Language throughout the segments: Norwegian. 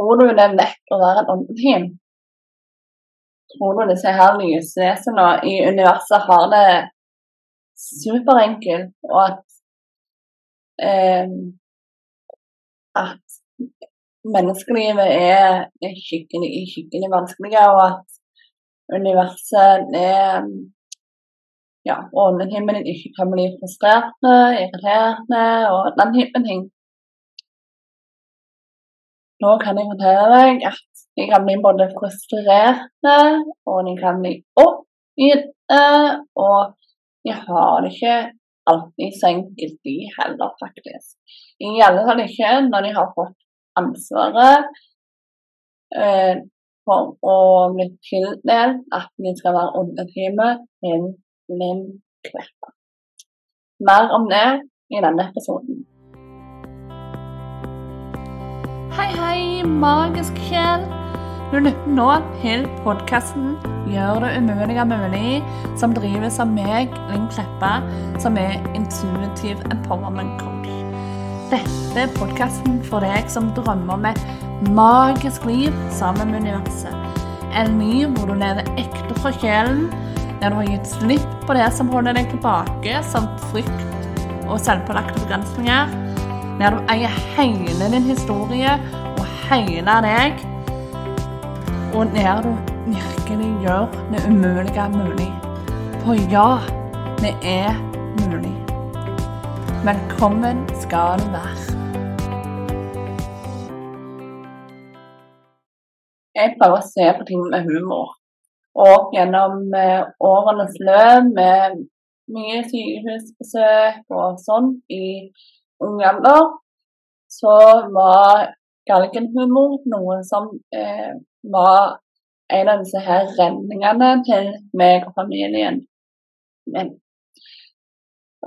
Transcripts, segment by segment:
Tror du det er lett å være en åndeteam? Tror du disse her lysvesenene i universet har det superenkelt, og at eh, at menneskelivet er, skikkelig, skikkelig vanskelig, og at universet er ja, åndehimmelen ikke kan bli frustrert, irriterende og den typen ting. Nå kan jeg fortelle deg at de kan bli både frustrerte, og de kan bli oppgitte, og de har det ikke alltid så enkelt, de heller, faktisk. I alle fall ikke når de har fått ansvaret eh, for å bli tildelt at de skal være underteamet til Linn Kleppa. Mer om det i denne episoden. Hei, hei, magisk sjel. Du lytter nå til podkasten 'Gjør det umulige mulig', som drives av meg, Linn Kleppa, som er intuitiv empowerment coach. Dette er podkasten for deg som drømmer om et magisk liv sammen med universet. En ny hvor du lever ekte fra sjelen, der du har gitt slipp på det som holder deg tilbake, som frykt og selvpålagte begrensninger der du eier hele din historie og hele deg, og der du virkelig gjør det umulige mulig. For ja, det er mulig. Velkommen skal du være. Jeg prøver å se på ting med humor. Og gjennom eh, årenes løp med mye sykehusbesøk og sånn i ung alder, så var galgenhumor noe som eh, var en av disse her redningene til meg og familien min.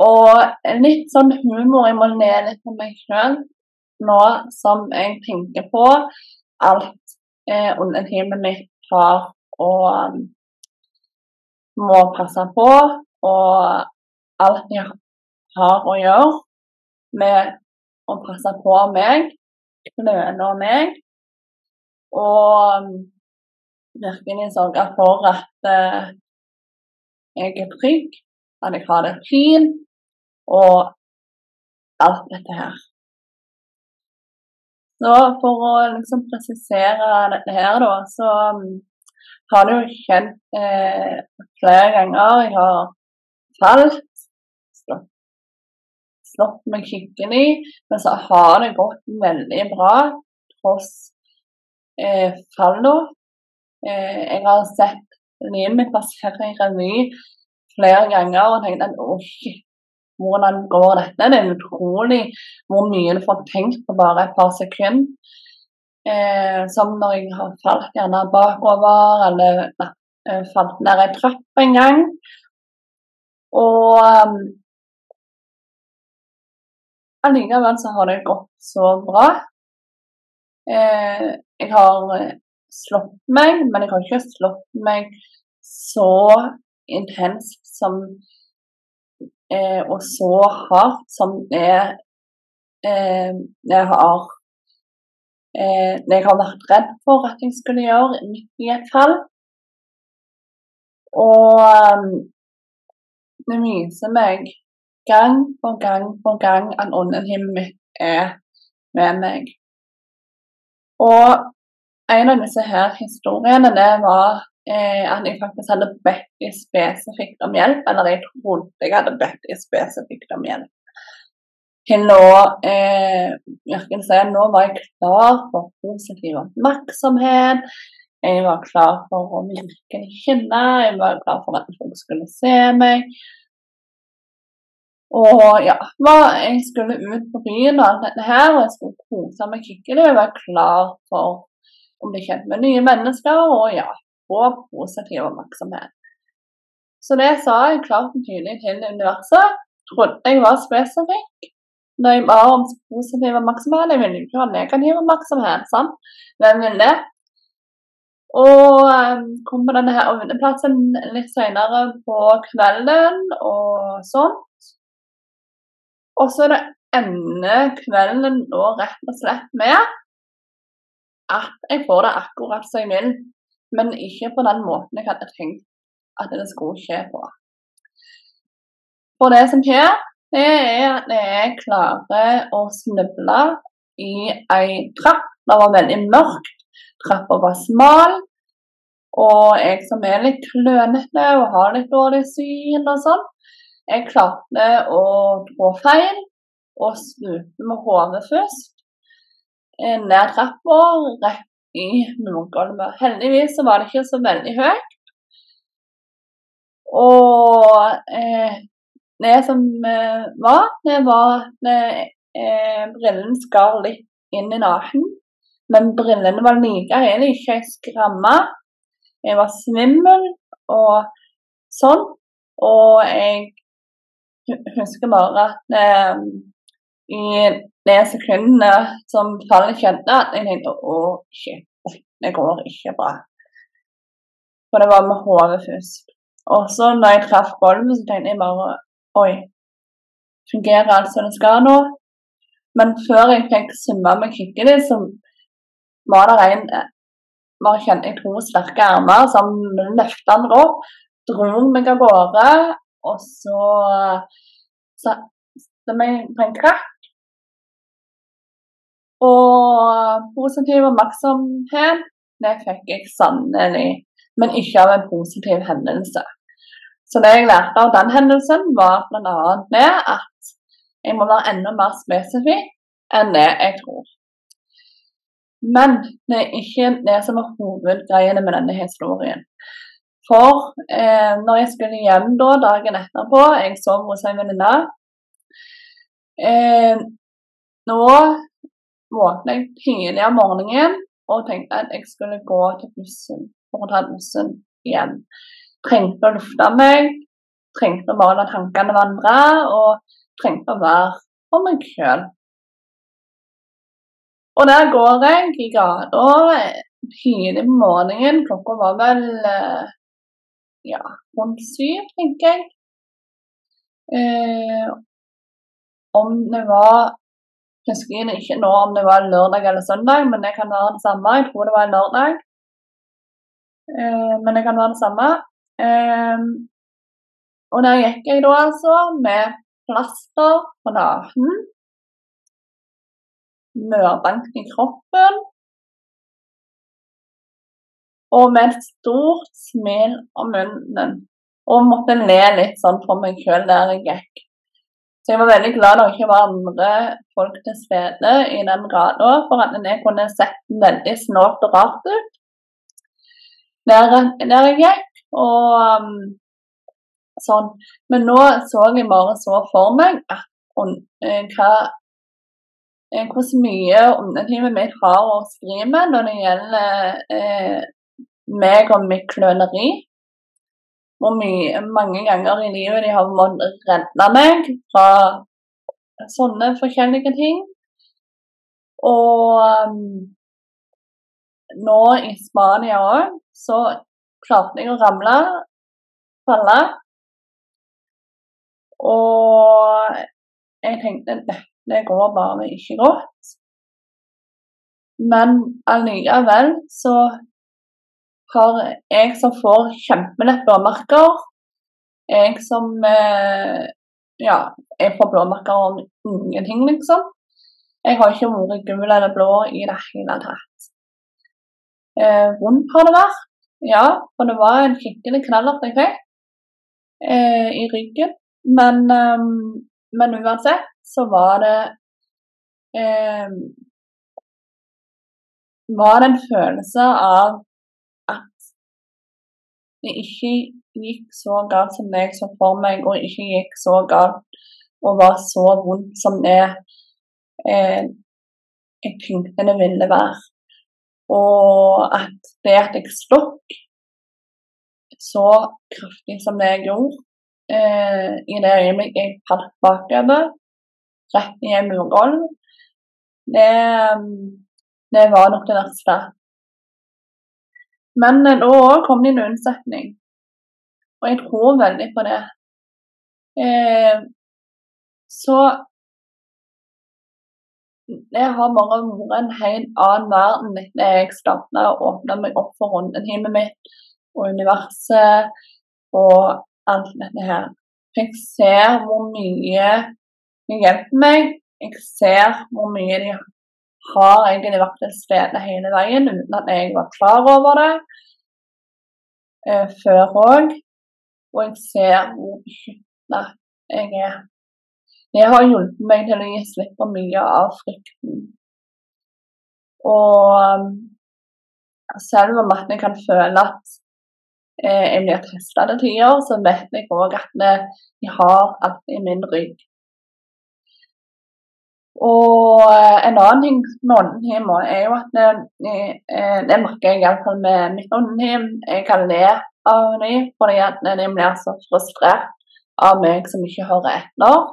Og litt sånn humor Jeg må le litt på meg sjøl nå som jeg tenker på alt eh, himmelen mitt har og um, må passe på, og alt jeg har å gjøre med å passe på meg, kløne meg, og virkelig sørge for at uh, jeg er trygg, at jeg har det fint, og alt dette her. Så for å liksom presisere dette her, da, så um, har det jo skjedd eh, flere ganger. Jeg har falt, slått meg skikkelig, men så har det gått veldig bra tross eh, fallene. Eh, jeg har sett livet mitt passere i revy flere ganger og tenkt at å, shit, hvordan går dette? Det er utrolig hvor mye du får tenkt på bare et par sekunder. Eh, som når jeg har falt gjerne bakover eller eh, falt ned ei trapp en gang. Og um, Allikevel så har det gått så bra. Eh, jeg har eh, slått meg, men jeg har ikke slått meg så intenst som eh, og så hardt som det eh, jeg har eh, det jeg har vært redd for at jeg skulle gjøre i et fall. Og um, det viser meg gang på gang på gang at onden mitt er med meg. Og en av disse her historiene det var eh, at jeg faktisk hadde bedt de spesifikt om hjelp, eller jeg trodde jeg hadde bedt de spesifikt om hjelp. Til nå eh, si nå var jeg klar for positiv oppmerksomhet. Jeg var klar for å virkelig kjenne, jeg var klar for at folk skulle se meg. Og ja, jeg skulle ut på byen og alt dette her, og jeg skulle kose meg skikkelig og være klar for å bli kjent med nye mennesker og ja, få positiv oppmerksomhet. Så det sa jeg klart og tydelig til universet. Trodde jeg var spesifikk når jeg ba om positiv oppmerksomhet. Jeg ville ikke ha negativ oppmerksomhet, sant? Hvem vil det? Og um, kom på denne her ovneplassen litt senere på kvelden og sånn. Og så det ender kvelden nå rett og slett med at jeg får det akkurat som jeg vil, men ikke på den måten jeg hadde tenkt at det skulle skje på. For det som skjer, det er at jeg klarer å snuble i ei trapp. Det var veldig mørkt, trappa var smal, og jeg som er litt klønete og har litt dårlig syn og sånn, jeg klarte å trå feil og snupe med hodet først. Eh, ned trappa, rett i murgulvet. Heldigvis var det ikke så veldig høyt. Og eh, det som eh, var, det var at eh, brillen skar litt inn i nesen. Men brillene var like hele, ikke ei skramme. Jeg var svimmel og sånn. Og jeg husker bare at eh, i de sekundene som fallet skjedde, at jeg tenkte å, shit, det går ikke bra. For det var med hodet først. Og så når jeg traff gulvet, så tenkte jeg bare Oi, fungerer alt som det skal nå? Men før jeg fikk summa meg skikkelig, så var det en bare kjente jeg to sterke armer som løfta meg opp, dro meg av gårde, og så satte meg på en krakk. Og positiv oppmerksomhet, det fikk jeg sannelig men ikke av en positiv hendelse. Så det jeg lærte av den hendelsen, var bl.a. det at jeg må være enda mer spesifikk enn det jeg tror. Men det er ikke det som er hovedgreiene med denne historien. For eh, når jeg skulle hjem da, dagen etterpå, jeg sov hos en venninne eh, Nå våknet jeg tidlig om morgenen og tenkte at jeg skulle gå til bussen for å ta bussen igjen. Trengte å lufte meg, trengte å bare la tankene vandre, og trengte å være for meg sjøl. Og der går jeg i gata tidlig på morgenen. Klokka var vel eh, ja, rundt syv, tenker jeg. Eh, om det var Husker jeg ikke nå om det var lørdag eller søndag, men det kan være det samme. Jeg tror det var lørdag. Eh, men det kan være det samme. Eh, og der gikk jeg da altså med plaster på nesen, mørbank i kroppen og med et stort smil om munnen. Og måtte le litt sånn for meg sjøl der jeg gikk. Så jeg var veldig glad det ikke var andre folk til stede i den gata, for at jeg kunne sett veldig snålt og rart ut der, der jeg gikk. Og um, sånn. Men nå så jeg bare så for meg at um, hva uh, hvordan mye underlivet mitt har å skrive med når det gjelder uh, meg og mitt kløneri. Hvor mye, mange ganger i livet de har måttet redde meg fra sånne forskjellige ting. Og um, nå i Spania òg, så klarte jeg å ramle, falle. Og jeg tenkte det går bare ikke godt. Men allikevel så har jeg som får kjempelett blåmerker Jeg som eh, Ja, jeg får blåmerker om ingenting, liksom. Jeg har ikke vært gul eller blå i det hele tatt. Eh, vondt har det vært, ja, for det var en skikkelig knallert jeg fikk eh, i ryggen. Men, eh, men, uansett så var det eh, var det en følelse av det ikke gikk så galt som jeg så for meg, og ikke gikk så galt og var så vondt som det eh, jeg tenkte det ville være. Og at det at jeg stokk så kraftig som det jeg gjorde eh, i det øyeblikket jeg falt bakover, rett i en murgolv, det, det, var nok det verste. Men da òg kom det en unnsetning, og jeg tror veldig på det. Eh, så det har bare vært en helt annen verden etter jeg starta å åpne meg opp for rundehjemmet mitt og universet og alt dette her. Jeg ser hvor mye de hjelper meg. Jeg ser hvor mye de har egentlig vært til stede hele veien uten at jeg var klar over det eh, før òg. Og jeg ser hvor beskytta jeg er. Det har hjulpet meg til å gi slipp på mye av frykten. Og um, selv om jeg kan føle at eh, jeg blir testa til tider, så vet jeg òg at jeg har alt i min rygg. Og eh, en annen ting med åndenhjem er jo at det, eh, det merker jeg iallfall med mitt åndenhjem. Jeg kan le av dem fordi at de blir så frustrert av meg som ikke hører etter.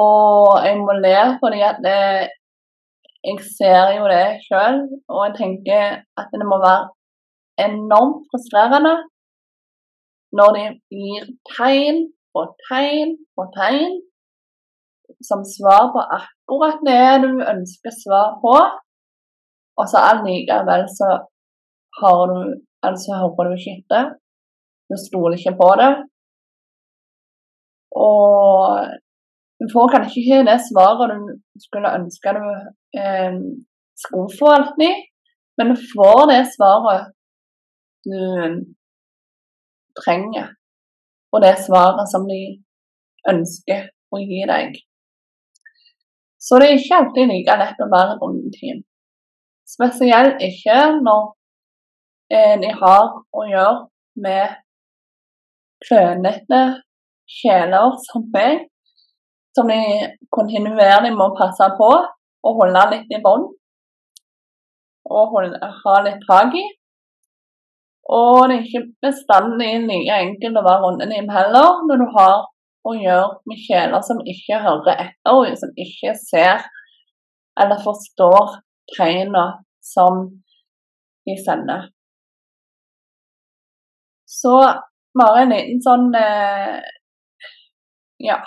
Og jeg må le fordi at det, jeg ser jo det sjøl, og jeg tenker at det må være enormt frustrerende når de gir tegn på tegn på tegn som svar på akkurat det du ønsker svar på, og så allikevel så har du altså hører du ikke etter. Du stoler ikke på det. Og du får kanskje ikke det svaret du skulle ønske du eh, skulle få alltid, men du får det svaret du trenger, og det svaret som de ønsker å gi deg. Så det er ikke alltid like lett å være rundt team. Spesielt ikke når eh, de har å gjøre med klønete sjeler som meg, som de kontinuerlig må passe på og holde litt i bånd. Og holde, ha litt tak i. Og det er ikke bestandig like enkelt å være rundenim heller, når du har å gjøre med kjeler som ikke hører etter, og som ikke ser eller forstår tegnene som de sender. Så bare en liten sånn eh, ja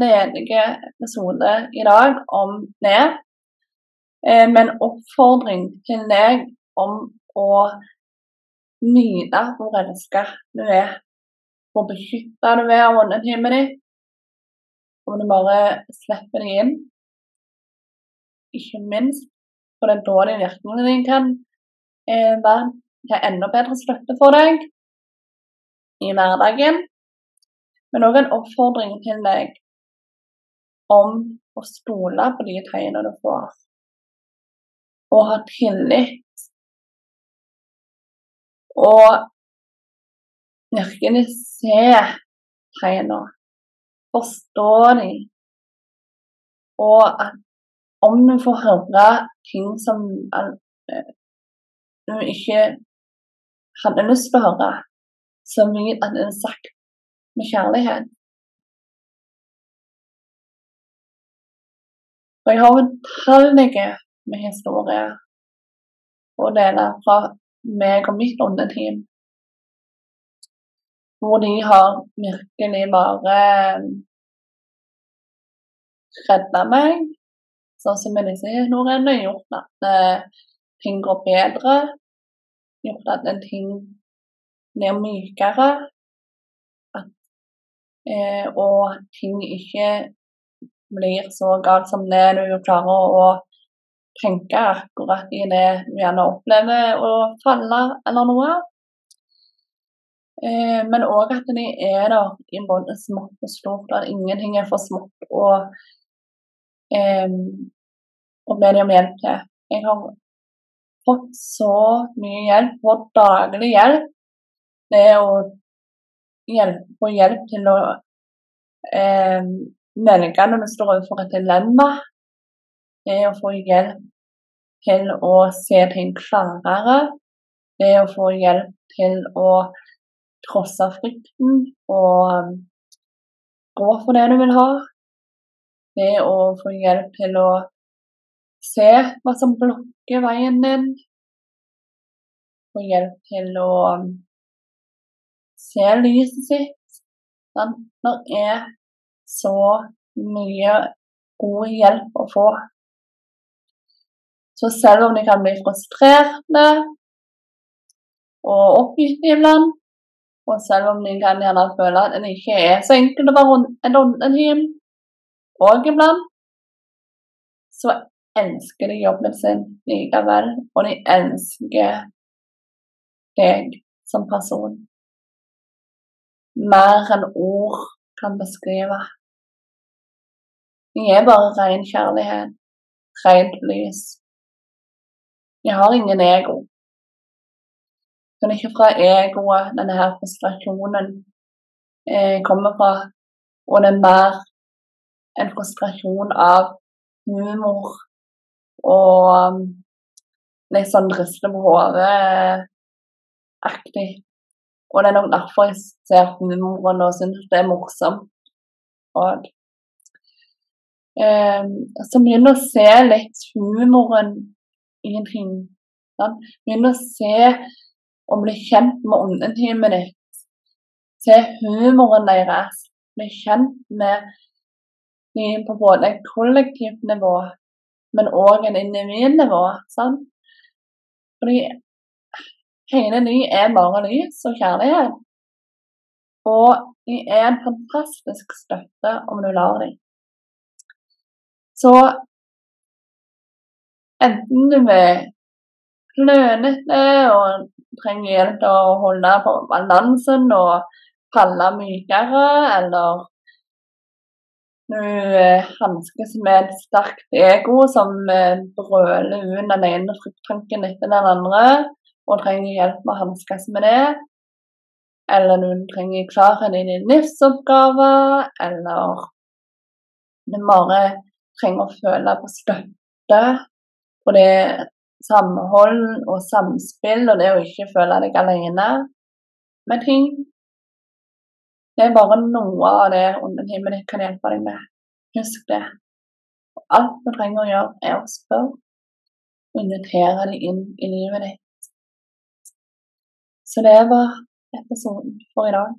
ledige episode i dag om det. Eh, med en oppfordring til deg om å nyte hvor elska du er. Hvor beskytta du er av åndetimen ditt. Om du bare slipper deg inn. Ikke minst, for det er da din virkning din kan eh, være til enda bedre støtte for deg i hverdagen. Men òg en oppfordring til deg om å stole på de tegnene du får. Og ha tillit og virkelig se tegnene, forstå dem, og at om vi får høre ting som vi ikke hadde lyst til å høre, så mye at det er sagt med kjærlighet. Og jeg har utallige med historier å dele fra meg og mitt åndeteam. Hvor de har virkelig bare eh, redda meg, sånn som med disse historiene, gjort at uh, ting går bedre. Gjort at ting blir mykere. At, eh, og ting ikke blir så galt som det du klarer å tenke akkurat i det du gjerne opplever å falle eller noe. Eh, men òg at de er der i både smått og stort, Der ingenting er for smått å, eh, å be dem hjelp til. Jeg har fått så mye hjelp, fått daglig hjelp. Det å hjelpe, få hjelp til å eh, velge når du står overfor et dilemma, er å få hjelp til å se ting klarere. Det å få hjelp til å trosse frykten og um, gå for det du vil ha. Det å få hjelp til å se hva som blokker veien din. Få hjelp til å um, se lyset sitt. Det er så mye god hjelp å få. Så selv om det kan bli frustrerende og oppgitt iblant, og selv om de kan gjerne føle at det ikke er så enkelt å være en Ondenheim og iblant, så elsker de jobben sin likevel, og de elsker deg som person. Mer enn ord kan beskrive. De er bare ren kjærlighet, rent lys. De har ingen ego. Det er ikke fra egoet denne her frustrasjonen eh, kommer fra, og det er mer en frustrasjon av humor og um, litt sånn riste på hodet-aktig. Og det er nok derfor jeg ser humoren og syns det er morsomt. Og eh, så begynner å se litt humoren i en ting. Sant? Begynner å se og bli kjent med åndetimen ditt. Se humoren deres. Bli kjent med dem på både et kollektivt nivå, men òg en individnivå. Sånn. Fordi hele de er bare lys og kjærlighet. Og de er en fantastisk støtte om du lar dem. Så enten du er klønete og trenger hjelp til å holde på balansen og falle mykere, eller du eh, hanskes med et sterkt ego som eh, brøler ut den ene frykttanken etter den andre, og trenger hjelp med å hanskes med det. Eller du trenger klarhet i din livsoppgave, eller du bare trenger å føle på støtte. Og det samhold og samspill, og det å ikke føle deg alene med ting. Det er bare noe av det Ånden ditt kan hjelpe deg med. Husk det. Og Alt du trenger å gjøre, er å spørre og invitere deg inn i livet ditt. Så det var episoden for i dag.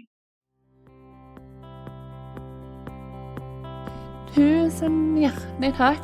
Tusen hjertelig takk,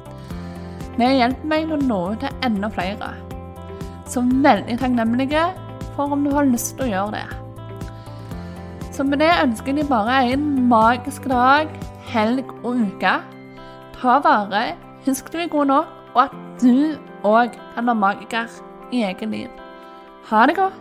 Det hjulpet meg å nå ut til enda flere. Så veldig takknemlige for om du har lyst til å gjøre det. Så med det ønsker jeg bare en magisk dag, helg og uke. Ta vare, husk du er god nok, og at du òg kan være magiker i eget liv. Ha det godt.